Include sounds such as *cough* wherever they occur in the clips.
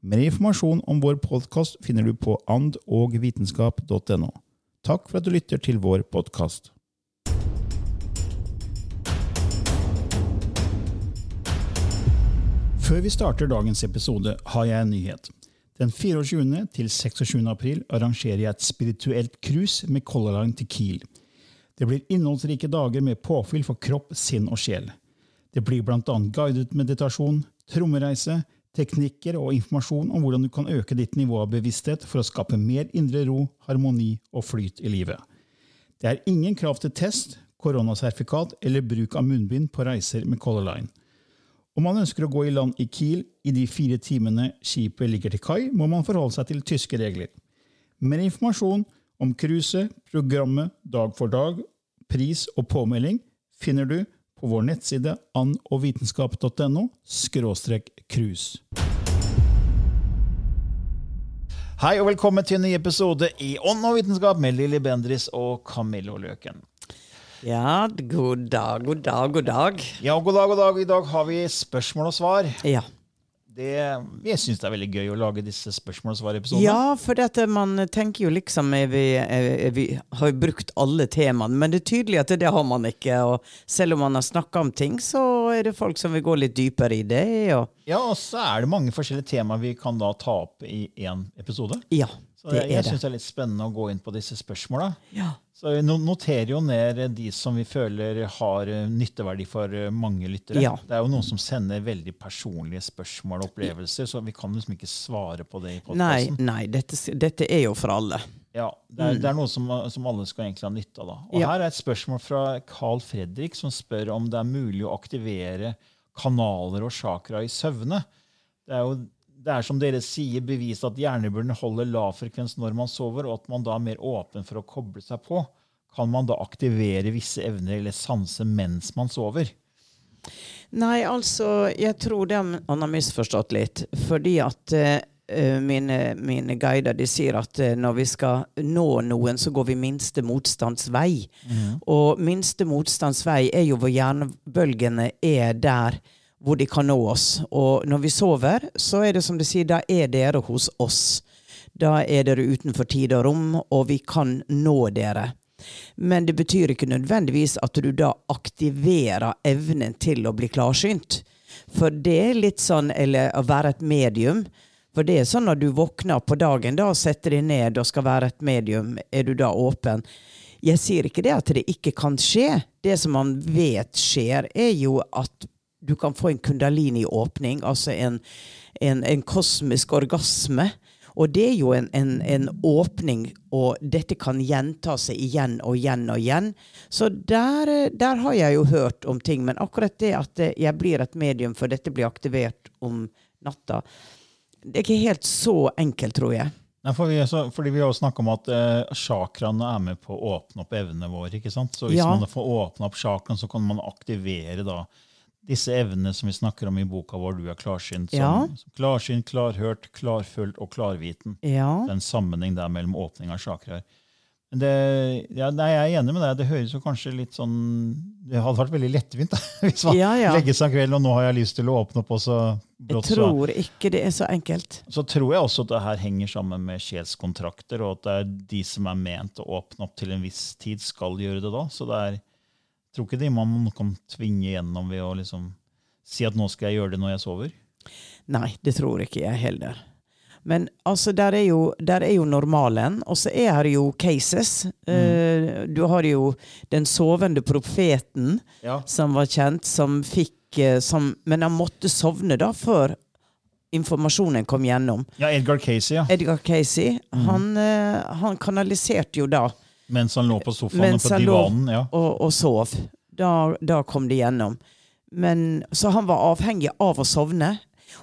Mer informasjon om vår podkast finner du på andogvitenskap.no. Takk for at du lytter til vår podkast. Før vi starter dagens episode, har jeg en nyhet. Den 24. til 26. april arrangerer jeg et spirituelt cruise med Color Line til Kiel. Det blir innholdsrike dager med påfyll for kropp, sinn og sjel. Det blir bl.a. guidet meditasjon, trommereise, teknikker og informasjon om hvordan du kan øke ditt nivå av bevissthet for å skape mer indre ro, harmoni og flyt i livet. Det er ingen krav til test, koronasertifikat eller bruk av munnbind på reiser med Color Line. Om man ønsker å gå i land i Kiel i de fire timene skipet ligger til kai, må man forholde seg til tyske regler. Mer informasjon om cruiset, programmet dag for dag, pris og påmelding finner du på vår nettside andogvitenskap.no cruise. Hei og velkommen til en ny episode i Ånd og vitenskap med Lilly Bendris og Camillo Løken. Ja, god dag, god dag, god dag. Ja, god dag, god dag. I dag har vi spørsmål og svar. Ja. Det, jeg syns det er veldig gøy å lage disse spørsmål og svar-episodene. Ja, for dette, man tenker jo liksom er vi, er vi har jo brukt alle temaene, men det er tydelig at det, det har man ikke. Og selv om man har snakka om ting, så er det folk som vil gå litt dypere i det. Og Ja, og så er det mange forskjellige temaer vi kan da ta opp i én episode. ja, Så det jeg, syns det. er litt spennende å gå inn på disse spørsmåla. Ja. Så vi noterer jo ned de som vi føler har eh, nytteverdi for eh, mange lyttere. Ja. Det er jo noen som sender veldig personlige spørsmål og opplevelser, så vi kan liksom ikke svare på det i Nei, podkasten. nei dette, dette er jo for alle. Ja, det, er, det er noe som, som alle skal egentlig ha nytte av. da. Og Mm. Ja. Her er et spørsmål fra Carl Fredrik, som spør om det er mulig å aktivere kanaler og chakra i søvne. Det er jo det er som dere sier, bevist at hjernebunnen holder lav frekvens når man sover, og at man da er mer åpen for å koble seg på. Kan man da aktivere visse evner eller sanse mens man sover? Nei, altså, jeg tror det han har misforstått litt. Fordi at eh, mine, mine guider de sier at uh, når vi skal nå noen, så går vi minste motstands vei. Og minste motstands vei er jo hvor hjernebølgene er der hvor de kan nå oss. Og når vi sover, så er det som du sier, da er dere hos oss. Da er dere utenfor tid og rom, og vi kan nå dere. Men det betyr ikke nødvendigvis at du da aktiverer evnen til å bli klarsynt. For det er litt sånn, eller å være et medium. For det er sånn når du våkner på dagen da og setter deg ned og skal være et medium, er du da åpen. Jeg sier ikke det at det ikke kan skje. Det som man vet skjer, er jo at du kan få en kundalini-åpning, altså en, en, en kosmisk orgasme. Og det er jo en, en, en åpning, og dette kan gjenta seg igjen og igjen og igjen. Så der, eh, der har jeg jo hørt om ting. Men akkurat det at eh, jeg blir et medium for dette blir aktivert om natta, det er ikke helt så enkelt, tror jeg. Nei, for vi, så, fordi vi har jo snakka om at eh, chakraene er med på å åpne opp evnene våre. ikke sant? Så hvis Ja. man får åpne opp chakraen, så kan man aktivere da disse evnene som vi snakker om i boka vår Du er klarsynt. Som, Ja. som klarsynt, klarhørt, klarfølt og klarviten. Ja. Er sammenheng der mellom åpning av chakraer. Det, ja, nei, jeg er enig med deg. Det høres jo kanskje litt sånn Det hadde vært veldig lettvint da, *laughs* hvis man Ja, ja. legger seg en kveld og nå har jeg lyst til å åpne opp, og så Jeg brått tror ikke det er så enkelt. Så tror jeg også at det her henger sammen med sjelskontrakter, og at det er de som er ment å åpne opp til en viss tid, skal gjøre det da. Så det er, tror ikke de man kan tvinge gjennom ved å liksom si at nå skal jeg gjøre det når jeg sover. Nei, det tror ikke jeg heller. Men altså, der er jo, der er jo normalen, og så er det jo cases. Eh, du har jo den sovende profeten, Ja. som var kjent, som fikk eh, som, Men han måtte sovne da før informasjonen kom gjennom. ja, Edgar Casey, ja. Edgar Casey, han, eh, han kanaliserte jo da Mens han lå på sofaen og på divanen. ja. og, og sov. Da, da kom det gjennom. Men, så han var avhengig av å sovne.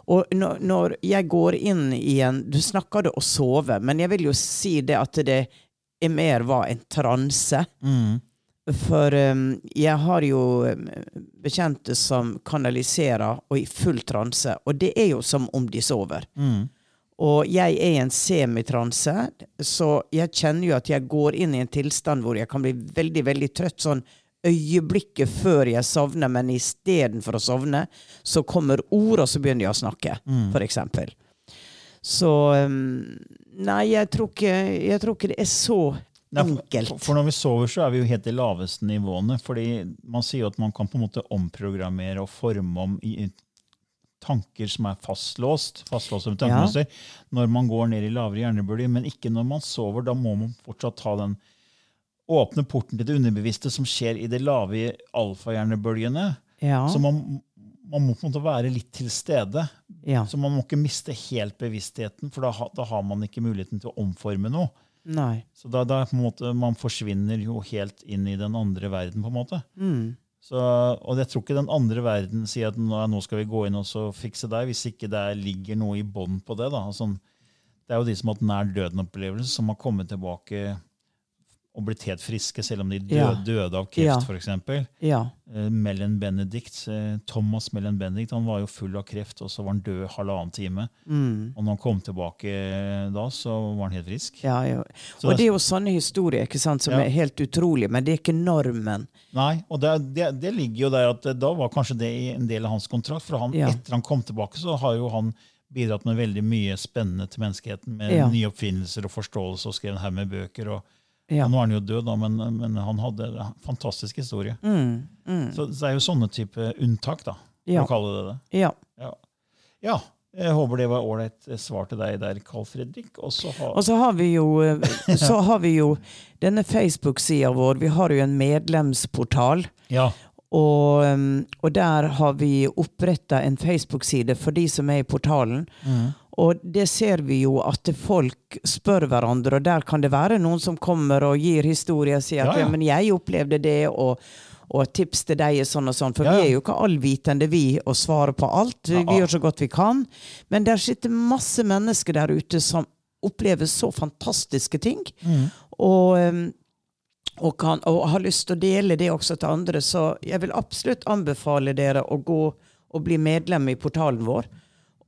Og når, når jeg går inn igjen Du snakker det å sove, men jeg vil jo si det at det er mer var en transe. Mm. For um, jeg har jo um, bekjente som kanaliserer og i full transe, og det er jo som om de sover. Mm. Og jeg er i en semitranse, så jeg kjenner jo at jeg går inn i en tilstand hvor jeg kan bli veldig, veldig trøtt sånn øyeblikket før jeg sovner, men istedenfor å sovne, så kommer ord, og så begynner jeg å snakke, for eksempel. Så um, Nei, jeg tror, ikke, jeg tror ikke det er så Nei, enkelt. For, for når vi sover, så er vi jo helt i laveste nivåene. fordi man sier jo at man kan på en måte omprogrammere og forme om tanker som er fastlåst, fastlåste med ja. når man går ned i lavere hjernebølger, men ikke når man sover. Da må man fortsatt ta den åpne porten til det underbevisste som skjer i de lave alfahjernebølgene. Ja, Så man, man må på en måte være litt til stede. ja. Så man må ikke miste helt bevisstheten, for da, da har man ikke muligheten til å omforme noe. Nei. Så da, da måte, man forsvinner jo helt inn i den andre verden, på en måte. Mm. Så, og jeg tror ikke den andre verden sier at nå, skal vi gå inn og fikse deg, hvis ikke det er- ligger noe i bånd på det. Sånn, det er jo de som har hatt nær døden-opplevelse, som har kommet tilbake og blitt helt friske, selv om de døde, Ja. døde av kreft, for eksempel. Ja. Eh, Mellon Benedict, eh, Thomas Mellon Benedict han var jo full av kreft, og så var han død halvannen time. Mm. Og når han kom tilbake eh, da, så var han helt frisk. ja, ja. Og det- er jo sånne historier ikke sant, som Ja. er helt utrolige, men det er ikke normen. Nei, og det, det, det ligger jo der at da var kanskje det en del av hans kontrakt. For han, Ja. etter han kom tilbake, så har jo han bidratt med veldig mye spennende til menneskeheten. Med Ja. nye oppfinnelser og forståelse og skrevet en haug med bøker. Og, Ja. nå er han jo død, da, men, men han hadde en fantastisk historie. Mm. Mm. Så det er jo sånne type unntak, da, for Ja. å kalle det det. ja. Ja. ja. Jeg håper det var ålreit svar til deg der, Carl Fredrik. Og så har, Og så har vi jo, eh, så har vi jo denne Facebook-sida vår. Vi har jo en medlemsportal. ja, Og, um, og der har vi oppretta en Facebook-side for de som er i portalen. Mm. Og det ser vi jo at folk spør hverandre, og der kan det være noen som kommer og gir historier og sier at Ja, ja. men jeg opplevde det, og, og tips til deg er sånn og sånn. For Ja, vi er jo ikke allvitende, vi, og svarer på alt. Vi, vi gjør så godt vi kan. Men der sitter masse mennesker der ute som opplever så fantastiske ting. Mm. Og, um, og, kan, og har lyst til å dele det også til andre. Så jeg vil absolutt anbefale dere å gå og bli medlem i portalen vår.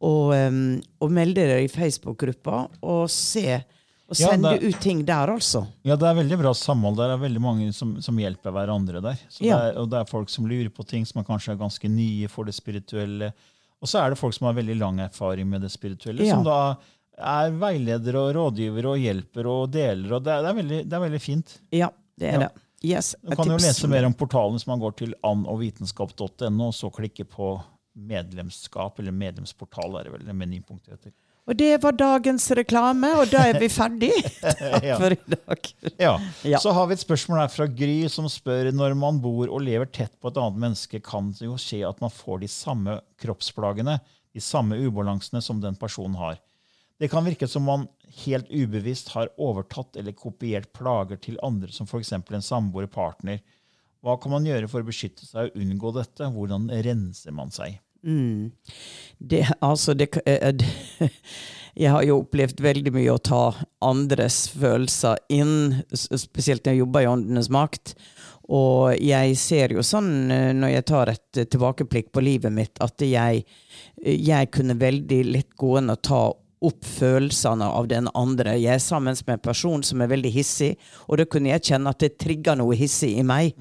Og, um, og melde dere i Facebook-gruppa og se. Og Ja, sende det- ut ting der, altså. Ja, det er veldig bra samhold. Det er veldig mange som, som hjelper hverandre der. Så Ja. det er, og det er folk som lurer på ting som er kanskje er ganske nye for det spirituelle. Og så er det folk som har veldig lang erfaring med det spirituelle, Ja. som da er veiledere og rådgivere og hjelper og deler. og Det er, det er, veldig, det er veldig fint. Ja, det er Ja. det. Yes, Du kan jo lese mer om portalen hvis man går til annovitenskap.no og så klikke på medlemskap, eller medlemsportal er det vel, menypunktet heter. Og det var dagens reklame, og da er vi ferdig. *laughs* Takk for i dag. Ja. Ja. Så har vi et spørsmål her fra Gry, som spør når man bor og lever tett på et annet menneske, kan det jo skje at man får de samme kroppsplagene, de samme ubalansene som den personen har. Det kan virke som man helt ubevisst har overtatt eller kopiert plager til andre, som f.eks. en samboer, partner. Hva kan man gjøre for å beskytte seg og unngå dette? Hvordan renser man seg? Mm. Det, altså, det, eh, det, *laughs* jeg har jo opplevd veldig mye å ta andres følelser inn, spesielt når jeg jobber i Åndenes makt. Og jeg ser jo sånn, eh, når jeg tar et tilbakeplikk på livet mitt, at jeg, jeg kunne veldig lett gå inn og ta opp følelsene av den andre. Jeg er sammen med en person som er veldig hissig, og da kunne jeg kjenne at det trigga noe hissig i meg.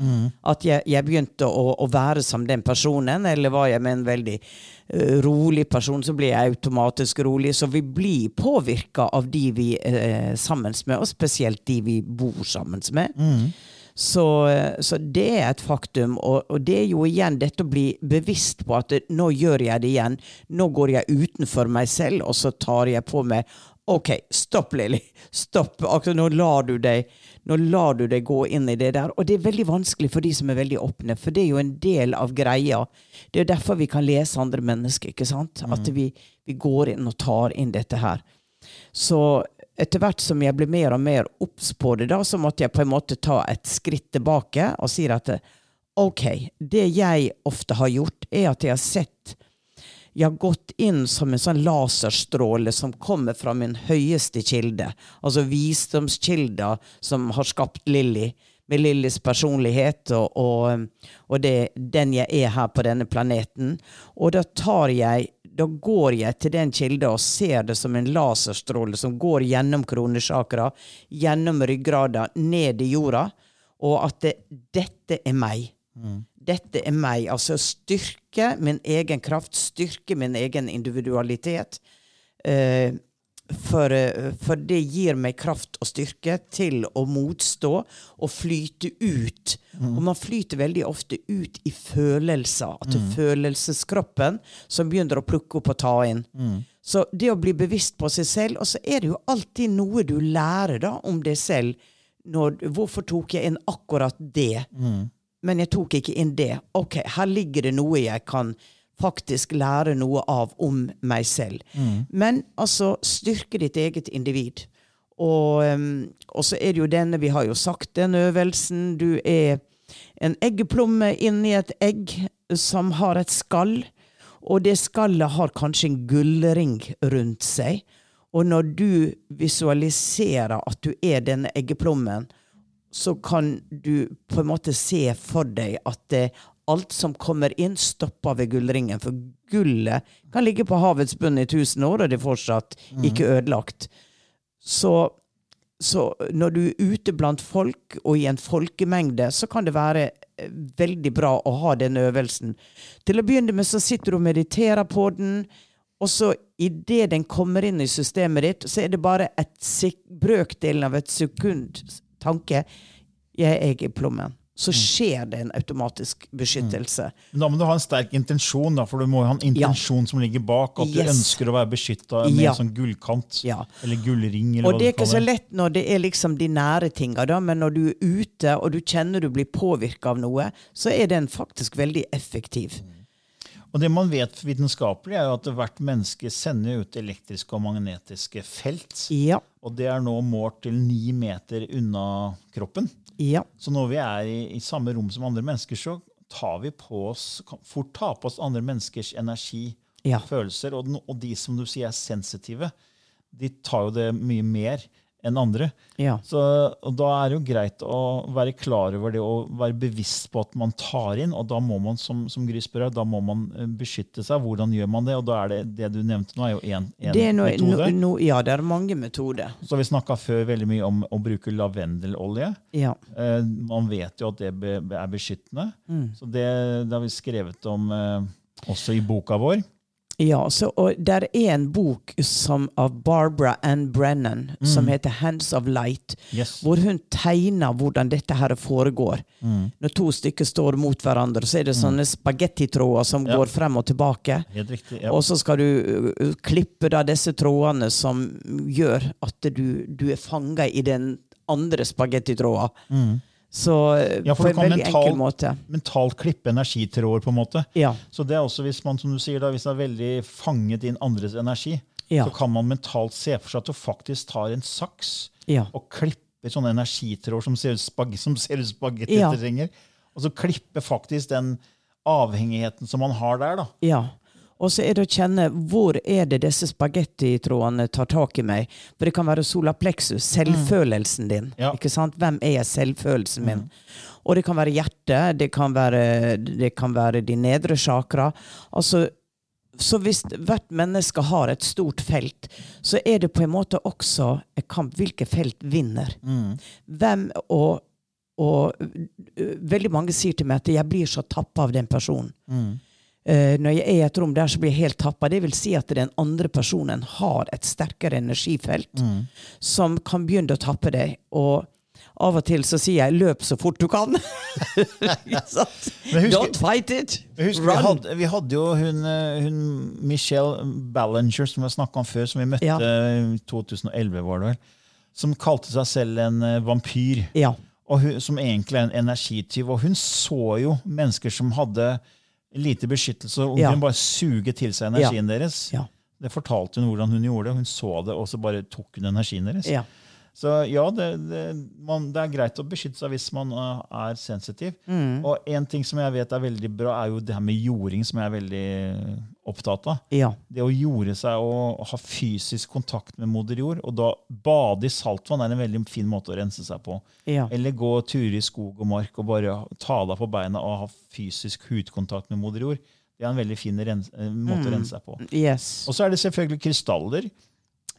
At jeg, jeg begynte å, å, være som den personen, eller var jeg med en veldig uh, rolig person, så blir jeg automatisk rolig. Så vi blir påvirka av de vi er uh, sammen med, og spesielt de vi bor sammen med. Mm. Så, så, det er et faktum. Og, og, det er jo igjen dette å bli bevisst på at nå gjør jeg det igjen. Nå går jeg utenfor meg selv, og så tar jeg på meg OK, stopp, Lilly. Stopp. Akkurat nå lar du deg nå lar du deg gå inn i det der. Og det er veldig vanskelig for de som er veldig åpne, for det er jo en del av greia. Det er derfor vi kan lese andre mennesker. ikke sant? Mm. At vi, vi, går inn og tar inn dette her. Så etter hvert som jeg ble mer og mer obs på det, da, så måtte jeg på en måte ta et skritt tilbake og si at OK, det jeg ofte har gjort, er at jeg har sett Jeg har gått inn som en sånn laserstråle som kommer fra min høyeste kilde. Altså visdomskilder som har skapt Lilly, med Lillys personlighet og, og, og det, den jeg er her på denne planeten. Og da tar jeg da går jeg til den kilda og ser det som en laserstråle som går gjennom kronesjakra, gjennom ryggrada, ned i jorda, og at det, dette er meg. Mm. Dette er meg. Altså styrke min egen kraft, styrke min egen individualitet. Eh, for, for, det gir meg kraft og styrke til å motstå og flyte ut. Mm. Og man flyter veldig ofte ut i følelser. At det er mm. følelseskroppen som begynner å plukke opp og ta inn. Mm. Så det å bli bevisst på seg selv Og så er det jo alltid noe du lærer da om deg selv. Når, hvorfor tok jeg inn akkurat det? Mm. Men jeg tok ikke inn det. Ok, her ligger det noe jeg kan faktisk lære noe av om meg selv. Mm. Men altså, styrke ditt eget individ. Og, og, så er det jo denne, vi har jo sagt den øvelsen, du er en eggeplomme inni et egg som har et skall, og det skallet har kanskje en gullring rundt seg. Og når du visualiserer at du er denne eggeplommen, så kan du på en måte se for deg at det alt som kommer inn, stopper ved gullringen. For gullet kan ligge på havets bunn i tusen år, og det er fortsatt ikke ødelagt. Så, så, når du er ute blant folk og i en folkemengde, så kan det være eh, veldig bra å ha den øvelsen. Til å begynne med så sitter du og mediterer på den. Og så idet den kommer inn i systemet ditt, så er det bare et brøkdelen av et sekund tanke. Jeg er i plommen så mm. skjer det en automatisk beskyttelse. Mm. Da må du ha en sterk intensjon, da, for du må ha en intensjon ja. som ligger bak. At yes. du ønsker å være beskytta med ja. en sånn gullkant ja. eller gullring. Eller og det er ikke så lett når det er liksom de nære tinga, men når du er ute og du kjenner du blir påvirka av noe, så er den faktisk veldig effektiv. Mm. Og det man vet vitenskapelig, er jo at hvert menneske sender ut elektriske og magnetiske felt. Ja. Og det er nå målt til ni meter unna kroppen. Ja. Så når vi er i, i, samme rom som andre mennesker, så tar vi på oss, kan fort ta på oss andre menneskers energi ja. følelser. Og, og, de som du sier er sensitive, de tar jo det mye mer enn andre. Ja. Så, Da er det jo greit å være klar over det og være bevisst på at man tar inn. og Da må man som, som Gry spør, da må man eh, beskytte seg. Hvordan gjør man det? Og da er det det du nevnte nå, er jo én metode. No, ja, det er mange metoder. Så vi snakka før veldig mye om å bruke lavendelolje. Ja. Eh, man vet jo at det be, er beskyttende. Mm. Så det, det, har vi skrevet om eh, også i boka vår. Ja, så, og der er en bok som, av Barbara Ann Brennan mm. som heter 'Hands of Light', yes. hvor hun tegner hvordan dette her foregår. Mm. Når to stykker står mot hverandre, så er det mm. sånne spagettitråder som ja. går frem og tilbake. Riktig, ja. Og så skal du uh, klippe da disse trådene som gjør at du, du er fanga i den andre spagettitråden. Mm. Så ja, på en veldig mental, enkel måte. Mentalt klippe energitråder, på en måte. Ja. Så det er også hvis man som du sier da, hvis man er veldig fanget inn andres energi, ja. så kan man mentalt se for seg at du faktisk tar en saks og klipper sånne energitråder som ser ut som spagettitrenger. Og så klipper faktisk den avhengigheten som man har der. da. Ja. Og så er det å kjenne hvor er det disse spagettitrådene tar tak i meg. For det kan være solaplexus, selvfølelsen din. Ja. ikke sant? Hvem er jeg, selvfølelsen min? Mm. Og det kan være hjertet, det kan være, det kan være de nedre chakra. Altså, så hvis hvert menneske har et stort felt, så er det på en måte også en kamp hvilket felt vinner. Hvem og, og veldig mange sier til meg at jeg blir så tappa av den personen. Eh, når jeg er i et rom der, så blir jeg helt tappa. Det vil si at den andre personen har et sterkere energifelt som kan begynne å tappe deg. Og av og til så sier jeg 'løp så fort du kan'. *laughs* Husker- Don't fight it! Husker, Run! vi hadde, vi hadde jo hun, eh, hun Michelle Ballinger, som vi snakka om før, som vi møtte Ja. i 2011, var det vel. Som kalte seg selv en eh, vampyr. Ja. Hun, som egentlig er en energityv. Og hun så jo mennesker som hadde lite beskyttelse, og Ja. hun bare suge til seg energien deres. Ja. Det fortalte hun hvordan hun gjorde. Hun så det, og så bare tok hun energien deres. ja. Så ja, det, det, man, det er greit å beskytte seg hvis man uh, er sensitiv. Mm. Og en ting som jeg vet er veldig bra, er jo det her med jording, som jeg er veldig opptatt av. ja. Det å jorde seg og ha fysisk kontakt med moder jord. Og da bade i saltvann er en veldig fin måte å rense seg på. ja. Eller gå turer i skog og mark og bare ta deg på beina og ha fysisk hudkontakt med moder jord. Det er en veldig fin eh, måte å rense seg på. Yes. Og så er det selvfølgelig krystaller.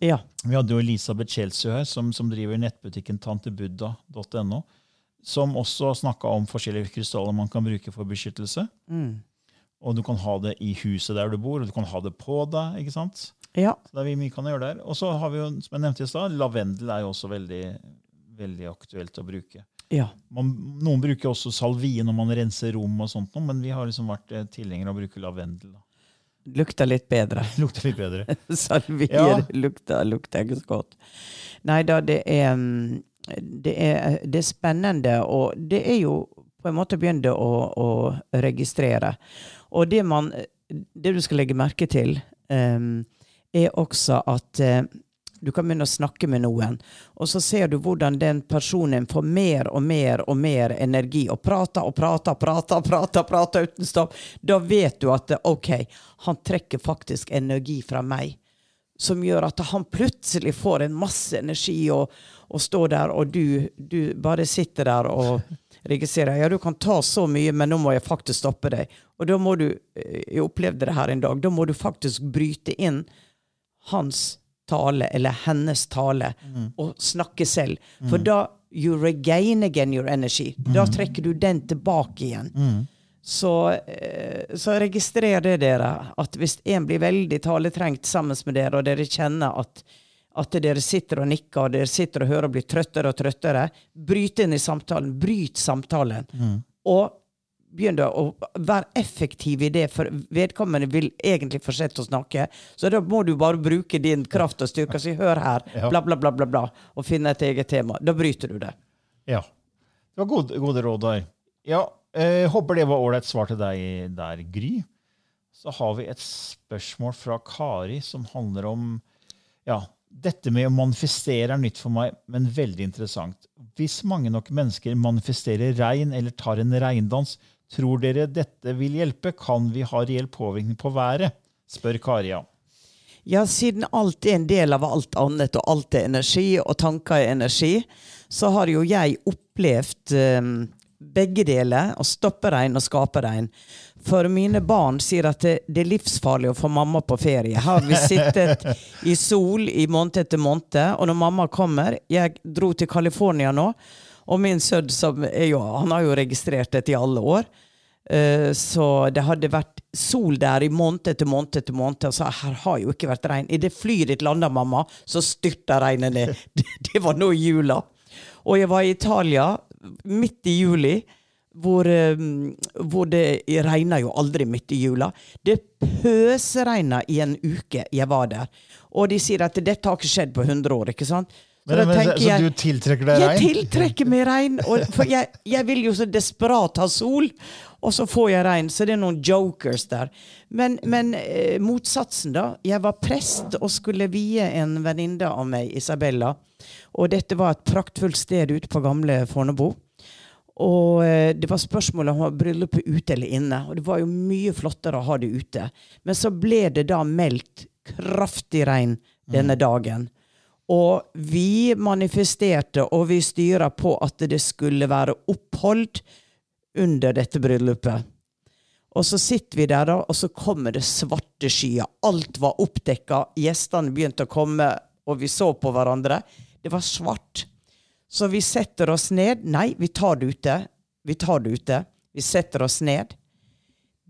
Ja. Vi hadde jo Elisabeth Chelsea her, som, som driver nettbutikken tantebuddha.no, som også snakka om forskjellige krystaller man kan bruke for beskyttelse. Mm. Og du kan ha det i huset der du bor, og du kan ha det på deg. ikke sant? ja. Så det er mye kan gjøre der. Og så har vi jo, som jeg nevnte i stad, lavendel er jo også veldig, veldig aktuelt å bruke. Ja. Man, noen bruker også salvie når man renser rom, og sånt, men vi har liksom vært eh, tilhengere av å bruke lavendel. da. Lukter litt bedre. *laughs* Lukter litt bedre. *laughs* Salvie Ja. lukter, lukter ikke så godt. Nei da, det mm, det er Det er spennende, og det er jo på en måte begynne å, å registrere. Og det man Det du skal legge merke til, um, er også at uh, du kan begynne å snakke med noen, og så ser du hvordan den personen får mer og mer og mer energi, og prater og prater og prater, prater, prater uten stopp. Da vet du at OK, han trekker faktisk energi fra meg som gjør at han plutselig får en masse energi og, og står der, og du, du bare sitter der og registrerer. Ja, du kan ta så mye, men nå må jeg faktisk stoppe deg. Og da må du, eh, jeg opplevde det her en dag, da må du faktisk bryte inn hans tale, eller hennes tale, og snakke selv. For da you regain again your energy. Da trekker du den tilbake igjen. Så, eh, så registrer det dere, at hvis en blir veldig taletrengt sammen med dere, og dere kjenner at, at dere sitter og nikker, og dere sitter og hører og blir trøttere og trøttere, bryt inn i samtalen. Bryt samtalen. Og begynn da å være effektiv i det, for vedkommende vil egentlig fortsette å snakke. Så da må du bare bruke din kraft og styrke og si 'hør her', *laughs* bla, bla, bla, bla, bla, og finne et eget tema. Da bryter du det. Ja. Det var gode, gode råd der. Ja, eh, håper det var ålreit svar til deg der, Gry. Så har vi et spørsmål fra Kari som handler om ja, dette med å manifestere er nytt for meg, men veldig interessant. Hvis mange nok mennesker manifesterer regn eller tar en regndans, tror dere dette vil hjelpe? Kan vi ha reell påvirkning på været? spør Karia. ja. Siden alt er en del av alt annet, og alt er energi, og tanker er energi, så har jo jeg opplevd eh, begge deler, og stoppe regn og skape regn. For mine barn sier at det, det er livsfarlig å få mamma på ferie. Her har vi sittet i sol i måned etter måned, og når mamma kommer Jeg dro til California nå, og min sønn han har jo registrert dette i alle år. Eh, Så det hadde vært sol der i måned etter måned etter måned. Og så her har jo ikke vært regn. I det flyet ditt landa, mamma, så styrta regnet ned. *laughs* Det var nå i jula. Og jeg var i Italia midt i juli, hvor, eh, hvor det regna jo aldri midt i jula. Det pøsregna i en uke jeg var der. Og de sier at dette har ikke skjedd på 100 år, ikke sant? Men, men, så, jeg- du tiltrekker deg regn? jeg tiltrekker meg regn. Og, for jeg, jeg vil jo så desperat ha sol, og så får jeg regn. Så det er noen jokers der. Men, men eh, motsatsen, da. Jeg var prest og skulle vie en venninne av meg, Isabella. Og dette var et praktfullt sted ute på gamle Fornebu. Og eh, det var spørsmål om å ha bryllupet ute eller inne. Og det var jo mye flottere å ha det ute. Men så ble det da meldt kraftig regn denne dagen. Og vi manifesterte og vi styra på at det skulle være opphold under dette bryllupet. Og så sitter vi der, da, og så kommer det svarte skyer. Alt var oppdekka. Gjestene begynte å komme, og vi så på hverandre. Det var svart. Så vi setter oss ned. Nei, vi tar det ute. Vi tar det ute. Vi setter oss ned.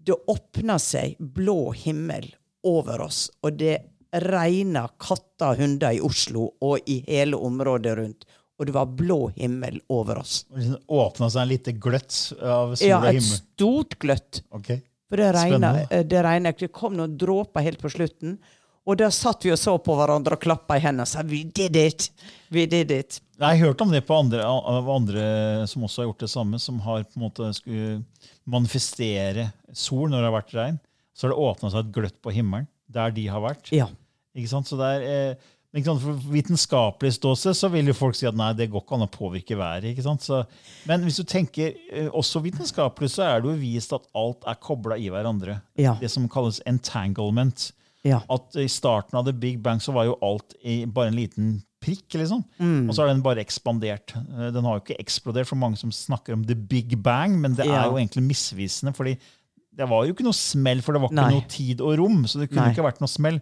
Det åpner seg blå himmel over oss, og det regner katter og hunder i Oslo og i hele området rundt. Og det var blå himmel over oss. Og liksom åpna seg en lite gløtt av sol Ja, og et stort gløtt. Okay. For det regna. Eh, Det, det kom noen dråper helt på slutten. Og da satt vi og så på hverandre og klappa i hendene og sa 'we did it'. We did it. Jeg har hørt om det på andre, av andre som også har gjort det samme, som har på en måte skulle manifestere sol når det har vært regn. Så har det åpna seg et gløtt på himmelen der de har vært. Ja. Ikke sant? Så det er, eh, ikke sant? For vitenskapelig ståsted så vil jo folk si at nei, det går ikke an å påvirke været. ikke sant? Så, men hvis du tenker eh, også vitenskapelig, så er det jo vist at alt er kobla i hverandre. Ja. Det som kalles entanglement. Ja. At i starten av The Big Bang så var jo alt i bare en liten prikk, liksom. Mm. Og så har den bare ekspandert. Eh, Den har jo ikke eksplodert for mange som snakker om The Big Bang, men det Ja. er jo egentlig misvisende, fordi det var jo ikke noe smell, for det var ikke Nei. noe tid og rom. Så det kunne Nei. ikke vært noe smell.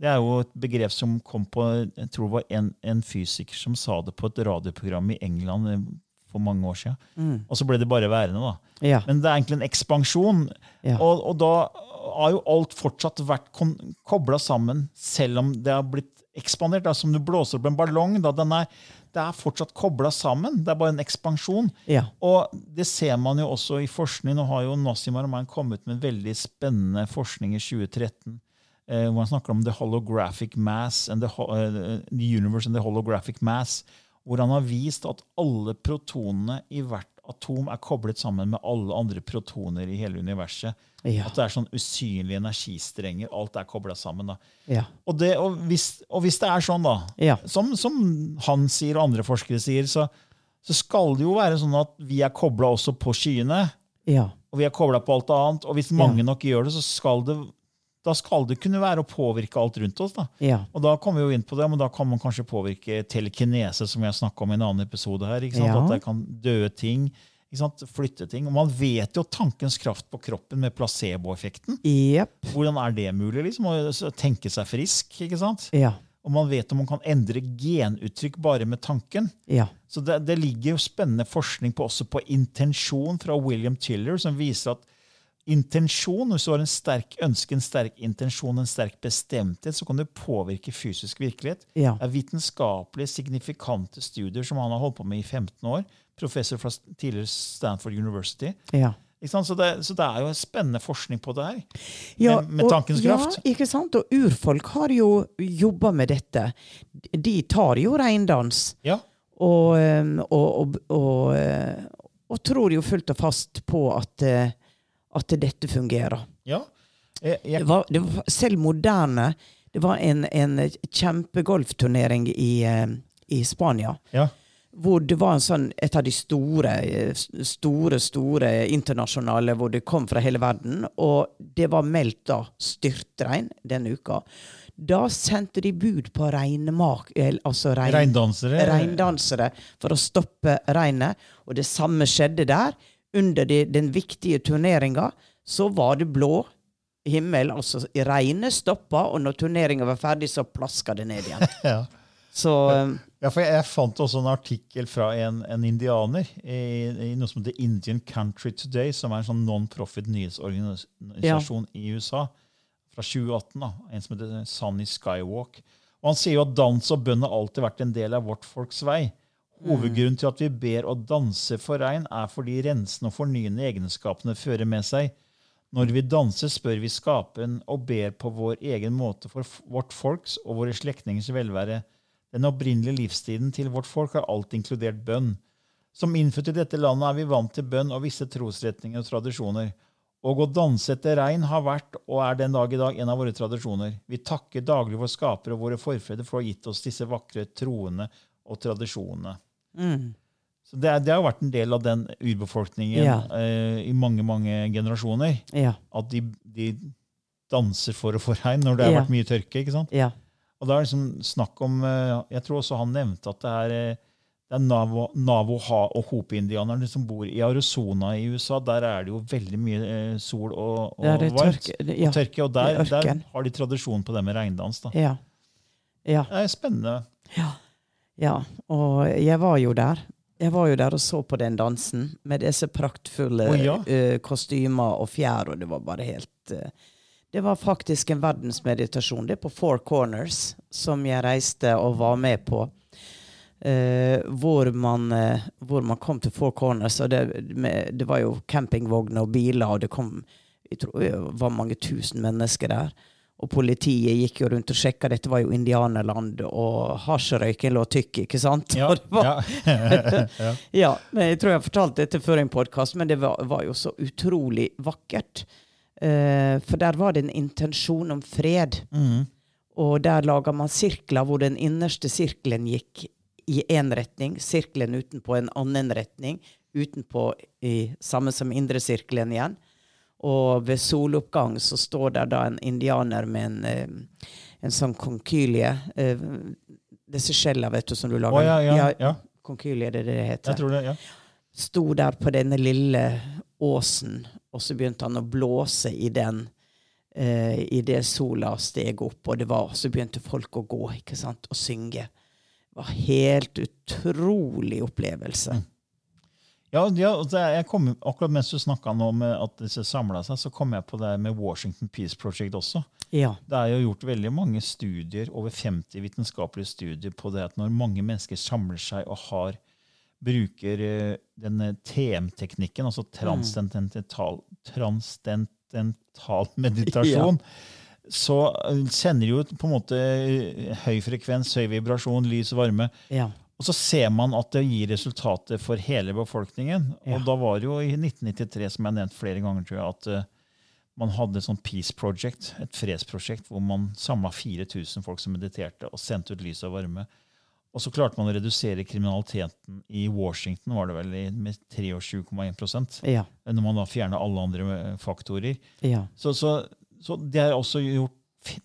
Det er jo et begrep som kom på Jeg tror det var en, en fysiker som sa det på et radioprogram i England eh, for mange år siden. Og så ble det bare værende, da. Mm. Ja. Men det er egentlig en ekspansjon. Ja. Og, og da har jo alt fortsatt vært kobla sammen, selv om det har blitt ekspandert. Da, som du blåser opp en ballong. Da, den er, det er fortsatt kobla sammen. Det er bare en ekspansjon. Ja. Og det ser man jo også i forskning. Nå har jo Nassim Arman kommet med veldig spennende forskning i 2013. Eh, hvor han snakker om the holographic mass and the, eh, the universe and the holographic mass. Hvor han har vist at alle protonene i hvert atom er koblet sammen med alle andre protoner i hele universet. Ja. At det er sånn usynlige energistrenger. Alt er kobla sammen. Ja. Og, det, og, hvis, og hvis det er sånn, da, Ja. som, som han sier og andre forskere sier, så, så skal det jo være sånn at vi er kobla også på skyene. Ja. Og vi er kobla på alt annet. Og hvis mange nok gjør det, så skal det, da skal det kunne være å påvirke alt rundt oss. da. Ja. Og da kommer vi jo inn på det, men da kan man kanskje påvirke telekinese, som jeg snakka om i en annen episode her. Ja. At det kan døde ting. Flytte ting. Og man vet jo tankens kraft på kroppen med placeboeffekten. Yep. Hvordan er det mulig? liksom, Å tenke seg frisk? ikke sant? Ja. Og man vet om man kan endre genuttrykk bare med tanken. Ja. Så det, det ligger jo spennende forskning på, også på intensjon fra William Tiller, som viser at intensjon, hvis du har en sterk ønske, en sterk intensjon, en sterk bestemthet, så kan det påvirke fysisk virkelighet. Ja. Det er vitenskapelige, signifikante studier som han har holdt på med i 15 år. Professor fra tidligere Stanford University. Ja. Så, det, så det er jo spennende forskning på det her. Ja, med, med og- tankens kraft. Ja, ikke sant? Og urfolk har jo jobba med dette. De tar jo reindans. Ja. Og, og, og, tror jo fullt og fast på at, at dette fungerer. ja. Jeg, Det var, det var selv moderne. Det var en, en kjempegolfturnering i, eh, i Spania. ja. Hvor det var en sånn, et av de store, eh, store, store internasjonale hvor det kom fra hele verden. Og det var meldt da styrtregn denne uka. Da sendte de bud på reinmak... Altså rein, Reindansere. reindansere for å stoppe regnet. Og det samme skjedde der. Under de, den viktige turneringa så var det blå himmel. Altså regnet stoppa, og når turneringa var ferdig, så plaska det ned igjen. *laughs* Ja. Så um, Ja, for jeg, jeg fant også en artikkel fra en, en indianer i, i noe som heter Indian Country Today, som er en sånn non-profit nyhetsorganisasjon i USA fra 2018. da, En som heter Sunny Skywalk. Og Han sier jo at dans og bønn har alltid vært en del av vårt folks vei. Hovedgrunnen til at vi ber å danse for regn, er fordi rensende og fornyende egenskapene fører med seg. Når vi danser, spør vi skaperen og ber på vår egen måte for vårt folks og våre slektningers velvære. Den opprinnelige livstiden til vårt folk har alltid inkludert bønn. Som innfødt i dette landet er vi vant til bønn og visse trosretninger og tradisjoner. Og å danse etter regn har vært og er den dag i dag en av våre tradisjoner. Vi takker daglig vår skaper og våre forfedre for å ha gitt oss disse vakre troene og tradisjonene. Så det, det har vært en del av den urbefolkningen Ja. eh, i mange mange generasjoner. ja. At de, de danser for å få regn når det har Ja. vært mye tørke. ikke sant? Ja. Og da er det liksom snakk om eh, Jeg tror også han nevnte at det er, eh, det er Navo, Navoha og Hopi-indianerne som bor i Arizona i USA. Der er det jo veldig mye eh, sol og, og det varmt. tørke- ja, og tørke, og der, er der har de tradisjon på det med regndans. da. Ja. Ja. Det er spennende. Ja. Ja. Og jeg var jo der. Jeg var jo der og så på den dansen med disse praktfulle oh, ja. uh, kostymer og fjær, og det var bare helt uh, Det var faktisk en verdensmeditasjon. Det er på Four Corners, som jeg reiste og var med på. Uh, hvor, man, hvor man kom til Four Corners, og det, med, det var jo campingvogner og biler, og det kom jeg tror det var mange tusen mennesker der. Og politiet gikk jo rundt og sjekka. Dette var jo indianerland, og hasjrøyken lå tykk, ikke sant? Ja, *laughs* ja. *laughs* ja. *laughs* ja, men jeg tror jeg har fortalt dette før i en podkast, men det var, var jo så utrolig vakkert. Uh, for der var det en intensjon om fred. Mm. Og der laga man sirkler hvor den innerste sirkelen gikk i én retning, sirkelen utenpå en annen retning, utenpå i samme som indre sirkelen igjen. Og ved soloppgang så står der da en indianer med en, eh, en sånn konkylie. Eh, disse skjella, vet du, som du lager. Å, ja, ja, ja. Konkylie, det er det det heter Jeg tror det, ja. sto der på denne lille åsen, og så begynte han å blåse i den Uh, idet sola steg opp, og det var, så begynte folk å gå ikke sant, og synge. Det var helt utrolig opplevelse. Mm. Ja, ja jeg kom, akkurat mens du snakka om at disse samla seg, så kom jeg på det med Washington Peace Project også. Ja. Det er jo gjort veldig mange studier, over 50 vitenskapelige studier på det at når mange mennesker samler seg og har, bruker eh, denne TM-teknikken, altså transcendental, transcendental *laughs* meditasjon, så eh, sender jo på en måte eh, høy frekvens, høy vibrasjon, lys og varme. ja. Og så ser man at det gir resultater for hele befolkningen. Ja. Og da var det jo i 1993, som jeg har nevnt flere ganger, tror jeg, at eh, man hadde et sånt Peace Project, et fredsprosjekt, hvor man samla 4000 folk som mediterte, og sendte ut lys og varme. Og så klarte man å redusere kriminaliteten i Washington var det vel med 23,1 Ja. når man da fjerna alle andre eh, faktorer. Ja. Så, så, så det er også gjort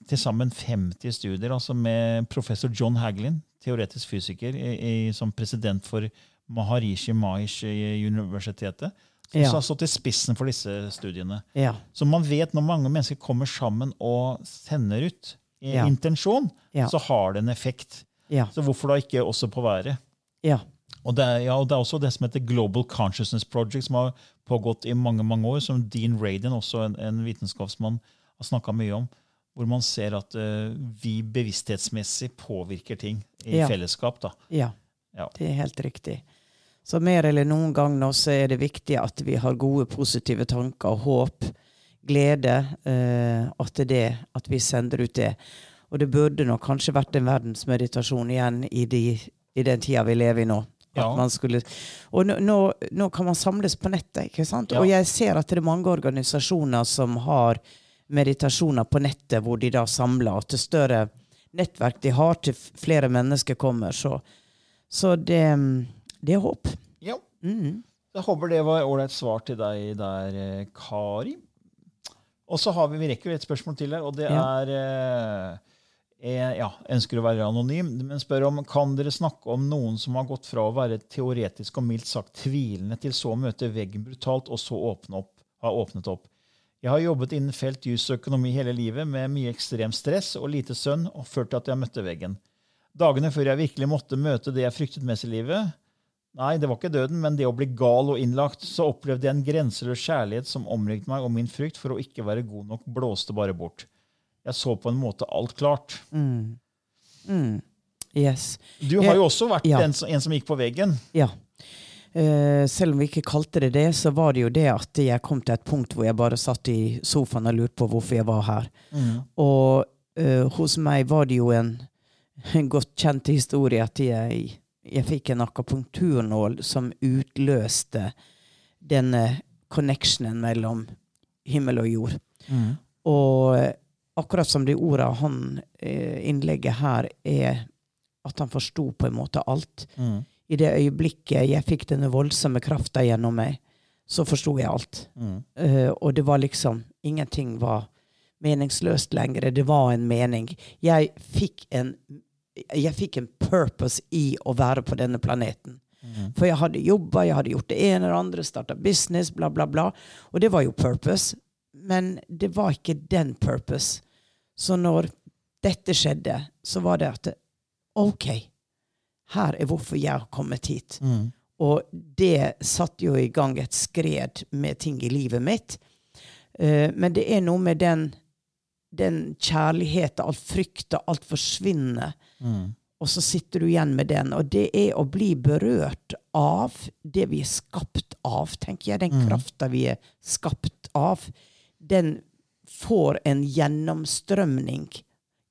til sammen 50 studier altså med professor John Haglin, teoretisk fysiker, i, i, som president for Maharishi Mahesh i universitetet. Som Ja. har stått i spissen for disse studiene. Ja. Så man vet når mange mennesker kommer sammen og sender ut Ja. intensjon, så har det en effekt. Ja. Så hvorfor da ikke også på været? Ja. Og det, er, ja, og det er også det som heter Global Consciousness Project, som har pågått i mange mange år, som Dean Radin, også en, en vitenskapsmann, har snakka mye om. Hvor man ser at uh, vi bevissthetsmessig påvirker ting i Ja. fellesskap. da. Ja, Ja. det er helt riktig. Så mer eller noen gang nå så er det viktig at vi har gode, positive tanker og håp, glede. uh, at det at vi sender ut det. Og det burde nok kanskje vært en verdensmeditasjon igjen i, de, i den tida vi lever i nå. At Ja. man skulle, og nå, nå, nå kan man samles på nettet, ikke sant? Ja. Og jeg ser at det er mange organisasjoner som har meditasjoner på nettet, hvor de da samler. Og til større nettverk de har, til flere mennesker kommer. Så, så det, det er håp. ja. Mm. Jeg håper det var ålreit svar til deg der, eh, Kari. Og så har vi, vi rekker et spørsmål til her, og det Ja. er jeg, eh, ja, Ønsker å være anonym, men spør om kan dere snakke om noen som har gått fra å være teoretisk og mildt sagt tvilende til så å møte veggen brutalt, og så åpne opp, ha åpnet opp. Jeg har jobbet innen felt jus og økonomi hele livet med mye ekstrem stress og lite søvn, og ført til at jeg møtte veggen. Dagene før jeg virkelig måtte møte det jeg fryktet mest i livet, Nei, det var ikke døden, men det å bli gal og innlagt, så opplevde jeg en grenseløs kjærlighet som omringet meg, og min frykt for å ikke være god nok blåste bare bort. Jeg så på en måte alt klart. Mm. Mm. Yes. Du har jo også vært ja. en, som- en som gikk på veggen. Ja. Eh, selv om vi ikke kalte det det, så var det jo det at jeg kom til et punkt hvor jeg bare satt i sofaen og lurte på hvorfor jeg var her. Og uh, hos meg var det jo en, en godt kjent historie at jeg, jeg fikk en akapunkturnål som utløste denne connectionen mellom himmel og jord. Og eh, akkurat som de orda han eh, innlegget her er at han forsto på en måte alt. Mm. I det øyeblikket jeg fikk denne voldsomme krafta gjennom meg, så forsto jeg alt. Mm. Uh, og det var liksom Ingenting var meningsløst lenger. Det var en mening. Jeg fikk en jeg fikk en purpose i å være på denne planeten. For jeg hadde jobba, jeg hadde gjort det ene eller andre, starta business, bla, bla, bla. Og det var jo purpose. Men det var ikke den purpose. Så når dette skjedde, så var det at OK, her er hvorfor jeg har kommet hit. Og det satte jo i gang et skred med ting i livet mitt. Uh, men det er noe med den, den kjærligheten, alt frykta, alt forsvinner. Og så sitter du igjen med den. Og det er å bli berørt av det vi er skapt av, tenker jeg. Den krafta vi er skapt av. Den får en gjennomstrømning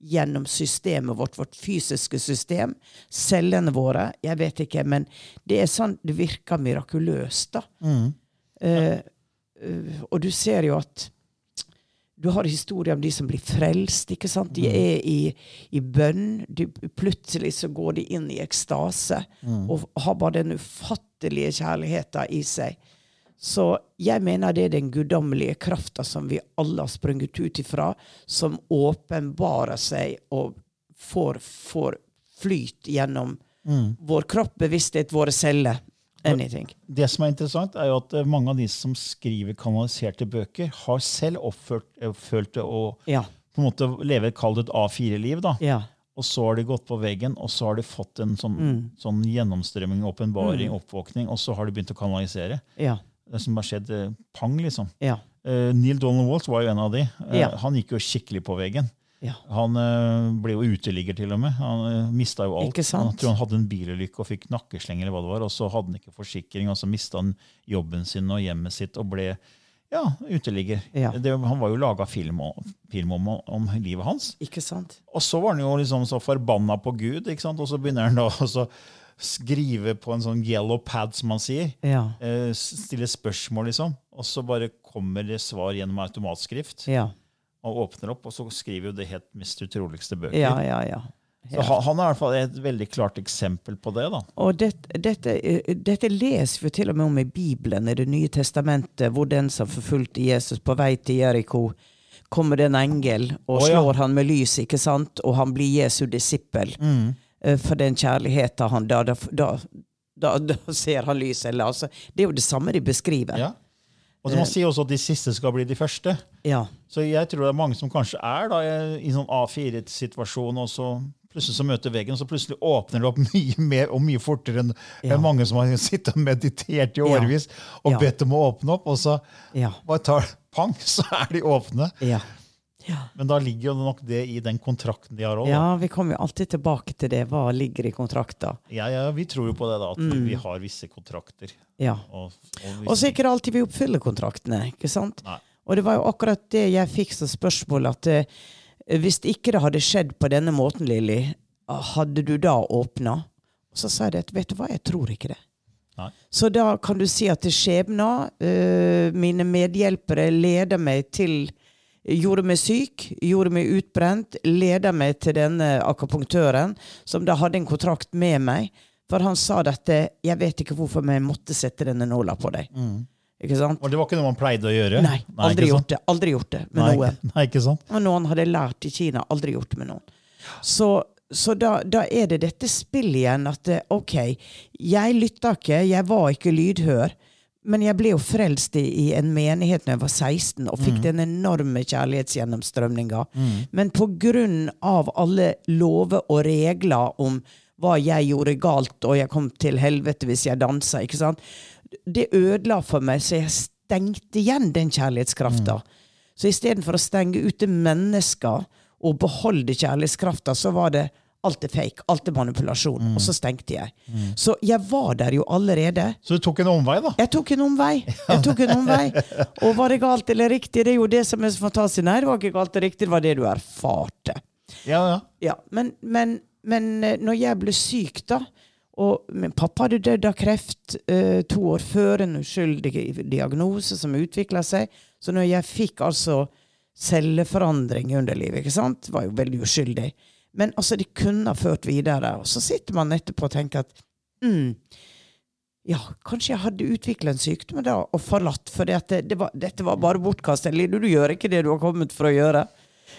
gjennom systemet vårt, vårt fysiske system, cellene våre. Jeg vet ikke, men det er sånn det virker mirakuløst, da. Mm. eh, og du ser jo at du har historier om de som blir frelst. ikke sant? De er i, i bønn. De, plutselig så går de inn i ekstase og har bare den ufattelige kjærligheten i seg. Så jeg mener det er den guddommelige krafta som vi alle har sprunget ut ifra, som åpenbarer seg og får, får flyt gjennom vår kropp, bevissthet, våre celler. Anything. Det som er interessant, er jo at eh, mange av de som skriver kanaliserte bøker, har selv oppført, eh, det å Ja. på en måte leve kall et A4-liv. da. Ja. Og så har de gått på veggen, og så har de fått en sånn, sånn gjennomstrømming, åpenbaring, oppvåkning, og så har de begynt å kanalisere. Ja. Det som har skjedd eh, pang, liksom. Ja. Eh, Neil Donald Waltz var jo en av de. Eh, Ja. Han gikk jo skikkelig på veggen. Ja. Han eh, ble jo uteligger, til og med. Han uh, mista jo alt. Ikke sant? Han tror han hadde en bilulykke og fikk nakkesleng, eller hva det var, og så hadde han ikke forsikring, og så mista han jobben sin og hjemmet sitt og ble ja, uteligger. Ja. Det, han var jo laga film, om- film om, om livet hans. Ikke sant? Og så var han jo liksom så forbanna på Gud, ikke sant? og så begynner han da så skrive på en sånn yellow pad, som man sier. Ja. Eh, stille spørsmål, liksom. Og så bare kommer det svar gjennom automatskrift. Ja. Og åpner opp, og så skriver jo det helt mest utroligste bøker. Ja, ja, ja. Så han, han er i hvert fall et veldig klart eksempel på det. da. Og det, dette, eh, dette leser vi til og med om i Bibelen, i Det nye testamentet, hvor den som forfulgte Jesus på vei til Jeriko, kommer det en engel og ja. slår han med lys, ikke sant? Og han blir Jesu disippel. Eh, For den kjærligheten han da, da, da, da, ser han lyset. Eller, altså, det er jo det samme de beskriver. Ja. Og Man sier også at de siste skal bli de første. Ja. Så jeg tror det er mange som kanskje er da, i en sånn A4-situasjon, og så plutselig så møter veggen, og så plutselig åpner det opp *laughs* mye mer og mye fortere enn Ja. mange som har sittet og meditert i årevis og Ja. bedt om å åpne opp, og så bare tar pang, *laughs* så er de åpne. Ja. Ja. Men da ligger jo nok det i den kontrakten de har òg. ja, vi kommer jo alltid tilbake til det. Hva ligger i kontrakta? Ja, ja, vi tror jo på det, da, at Mm. vi har visse kontrakter. Ja. Og, og så er ikke det alltid vi oppfyller kontraktene. ikke sant? Nei. Og det var jo akkurat det jeg fikk som spørsmål, at uh, hvis ikke det hadde skjedd på denne måten, Lilly, hadde du da åpna? Og så sa jeg det, at vet du hva, jeg tror ikke det. Nei. Så da kan du si at skjebna, uh, mine medhjelpere, leder meg til Gjorde meg syk, gjorde meg utbrent, leda meg til denne akupunktøren, som da hadde en kontrakt med meg. For han sa dette 'Jeg vet ikke hvorfor, vi måtte sette denne nåla på deg'. Ikke sant? Og det var ikke noe man pleide å gjøre? Nei, aldri gjort det. Aldri gjort det med Nei, noen. *laughs* nei, ikke sant? Og noen hadde lært i Kina, aldri gjort det med noen. Så, så da, da er det dette spillet igjen at eh, OK, jeg lytta ikke, jeg var ikke lydhør. Men jeg ble jo frelst i, i en menighet når jeg var 16 og fikk den enorme kjærlighetsgjennomstrømninga. Men på grunn av alle lover og regler om hva jeg gjorde galt, og jeg kom til helvete hvis jeg dansa, ikke sant? det ødela for meg, så jeg stengte igjen den kjærlighetskrafta. Så istedenfor å stenge ute mennesker og beholde kjærlighetskrafta, så var det alt er fake, alt er manipulasjon. Og så stengte jeg. Så jeg var der jo allerede. Så du tok en omvei, da? Jeg tok en omvei. Jeg tok en omvei. *laughs* Og var det galt eller riktig? Det er jo det som er så fantastisk. Nei, det var ikke galt eller riktig, det var det du erfarte. Ja, ja. Ja, men, men, men eh, når jeg ble syk, da Og min pappa hadde dødd av kreft eh, to år før, en uskyldig diagnose som utvikla seg. Så når jeg fikk altså celleforandring i underlivet, ikke sant, var jo veldig uskyldig. Men altså, det kunne ha ført videre. Og så sitter man etterpå og tenker at mm, ja, kanskje jeg hadde utvikla en sykdom da og forlatt, for det, det var, dette var bare bortkasta. Du, du gjør ikke det du har kommet for å gjøre.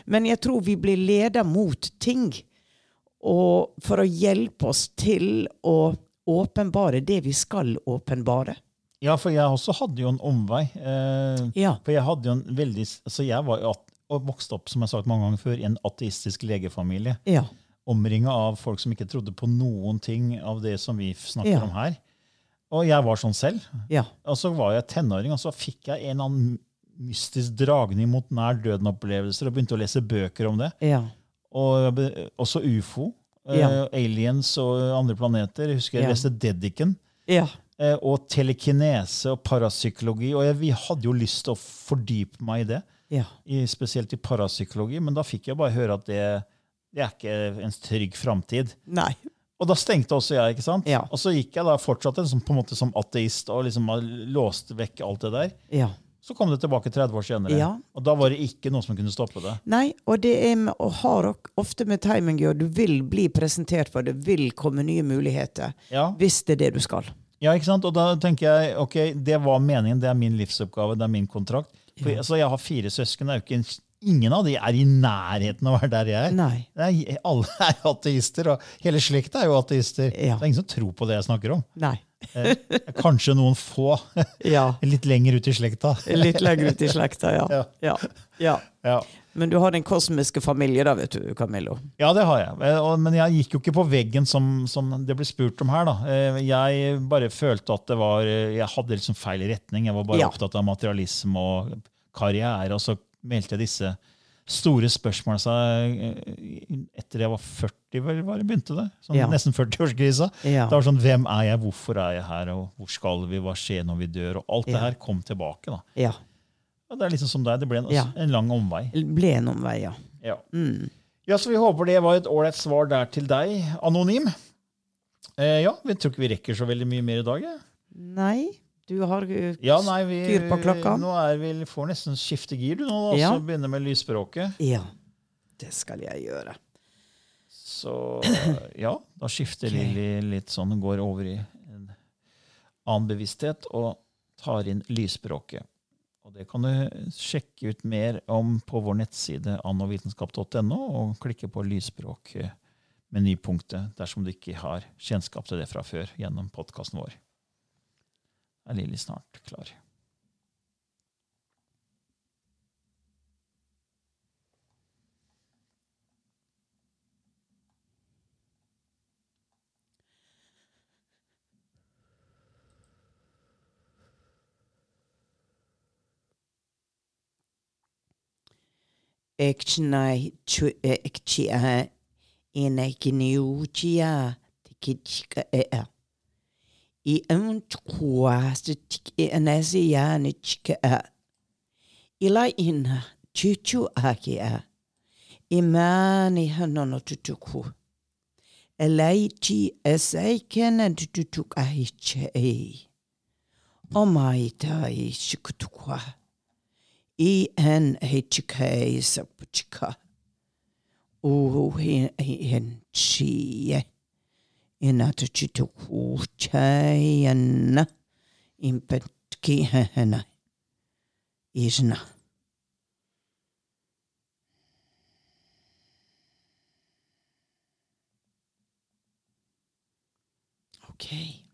Men jeg tror vi blir leda mot ting. Og for å hjelpe oss til å åpenbare det vi skal åpenbare. Ja, for jeg også hadde jo en omvei. Eh, Ja. for jeg hadde jo en veldig Altså, jeg var jo at, og vokste opp som jeg har sagt mange ganger før, i en ateistisk legefamilie. Ja. Omringa av folk som ikke trodde på noen ting av det som vi snakker Ja. om her. Og jeg var sånn selv. Ja. Og så var jeg tenåring, og så fikk jeg en annen mystisk dragning mot nær døden-opplevelser og begynte å lese bøker om det. Ja. Og også ufo. Ja. Uh, aliens og andre planeter. Jeg husker jeg leste Dedican. Ja. Uh, Og telekinese og parapsykologi. Og jeg, vi hadde jo lyst til å fordype meg i det. Ja. I, spesielt i parapsykologi. Men da fikk jeg bare høre at det, det er ikke en trygg framtid. Nei. Og da stengte også jeg. ikke sant? Ja. Og så gikk jeg da fortsatt som, på en måte som ateist og liksom låste vekk alt det der. Ja. Så kom det tilbake 30 år senere. Ja. Og da var det ikke noe som kunne stoppe det. Nei, og det er og har ofte med timing å. Du vil bli presentert for det, vil komme nye muligheter. Hvis det er det du skal. ja, ikke sant? Og da tenker jeg ok, det var meningen, det er min livsoppgave, det er min kontrakt. For, Ja. altså, jeg har fire søsken. Det er jo ikke, ingen av de er i nærheten av å være der jeg er. Nei. Er alle *laughs* er ateister, og hele slekta er jo ateister. Ja. Det er ingen som tror på det jeg snakker om. Nei. Eh, Kanskje noen få Ja. *laughs* litt lenger ut i slekta. Litt lenger ut i slekta, ja. *laughs* Ja. Ja. Ja. Ja. Men du har den kosmiske familie da, vet du, Camillo. Ja, det har jeg. Eh, Men jeg gikk jo ikke på veggen som, som det ble spurt om her. da. Eh, Jeg bare følte at det var eh, Jeg hadde liksom feil retning. Jeg var bare Ja. opptatt av materialisme og karriere. Og så meldte jeg disse store spørsmålene seg etter jeg var 40, vel, var det begynte det? Sånn, Ja. Nesten 40-årskrisa. Ja. Det var sånn, Hvem er jeg, hvorfor er jeg her, og hvor skal vi, hva skjer når vi dør? Og alt det her kom tilbake. da. Ja. Og det er liksom som deg, det ble en, Ja. en lang omvei. Ble en omvei, ja. Ja. Mm. Ja, så Vi håper det var et ålreit svar der til deg, anonym. Eh, ja, Vi tror ikke vi rekker så veldig mye mer i dag. Ja, Nei, du har uh, ja nei, vi, styr på klokka. Nå er vi får nesten skifte gir, du nå, da, Ja. så begynne med lysspråket. Ja, det skal jeg gjøre. Så ja, da skifter Ok. Lilly litt sånn, går over i en annen bevissthet og tar inn lysspråket. Og Det kan du sjekke ut mer om på vår nettside annovitenskap.no, og klikke på lysspråk-menypunktet dersom du ikke har kjennskap til det fra før gjennom podkasten vår. Er Lilly snart klar? Ekchnai chu ekchia inekniuchia tikichka ea. I untquast tik enasia nichka a. Ila ina chuchu akia. Imani hanono tutuku. Elaichi esaikena tutuk ahiche e. Omaita i shukutukwa. ENHK sapchika uhinchie inatuchitukuchayana impetkihana isna. Okay.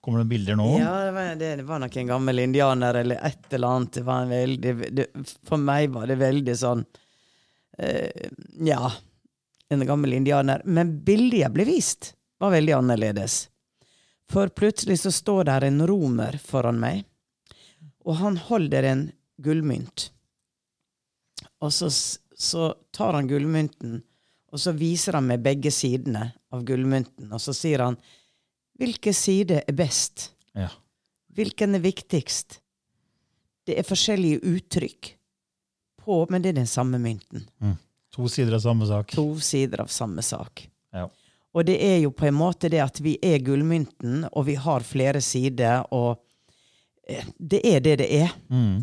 Kommer det bilder nå? Ja, det var, det var nok en gammel indianer eller et eller annet. Veldig, det, for meg var det veldig sånn eh, Ja, en gammel indianer. Men bildet jeg ble vist, var veldig annerledes. For plutselig så står der en romer foran meg, og han holder en gullmynt. Og så, så tar han gullmynten, og så viser han meg begge sidene av gullmynten, og så sier han Hvilken side er best? Ja. Hvilken er viktigst? Det er forskjellige uttrykk på, men det er den samme mynten. To sider av samme sak. To sider av samme sak. Ja. Og det er jo på en måte det at vi er gullmynten, og vi har flere sider, og eh, det er det det er. Mm.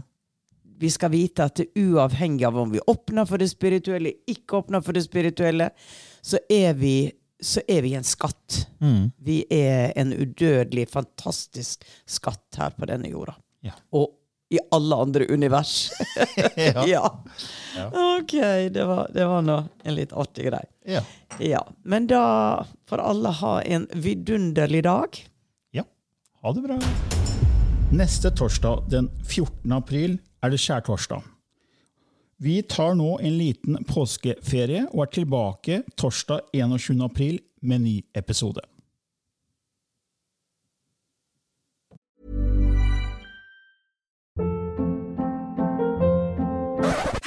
Vi skal vite at det uavhengig av om vi åpner for det spirituelle, ikke åpner for det spirituelle, så er vi, så er vi en skatt. Mm. Vi er en udødelig, fantastisk skatt her på denne jorda. Ja. Og i alle andre univers. *laughs* *laughs* Ja. ja. Ok, det var, det var nå en litt artig greie. Ja. Ja. Men da får alle ha en vidunderlig dag. ja. Ha det bra. Neste torsdag den 14. april er det skjærtorsdag. Vi tar nå en liten påskeferie og er tilbake torsdag 21. april med ny episode.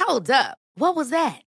Hold up. What was that?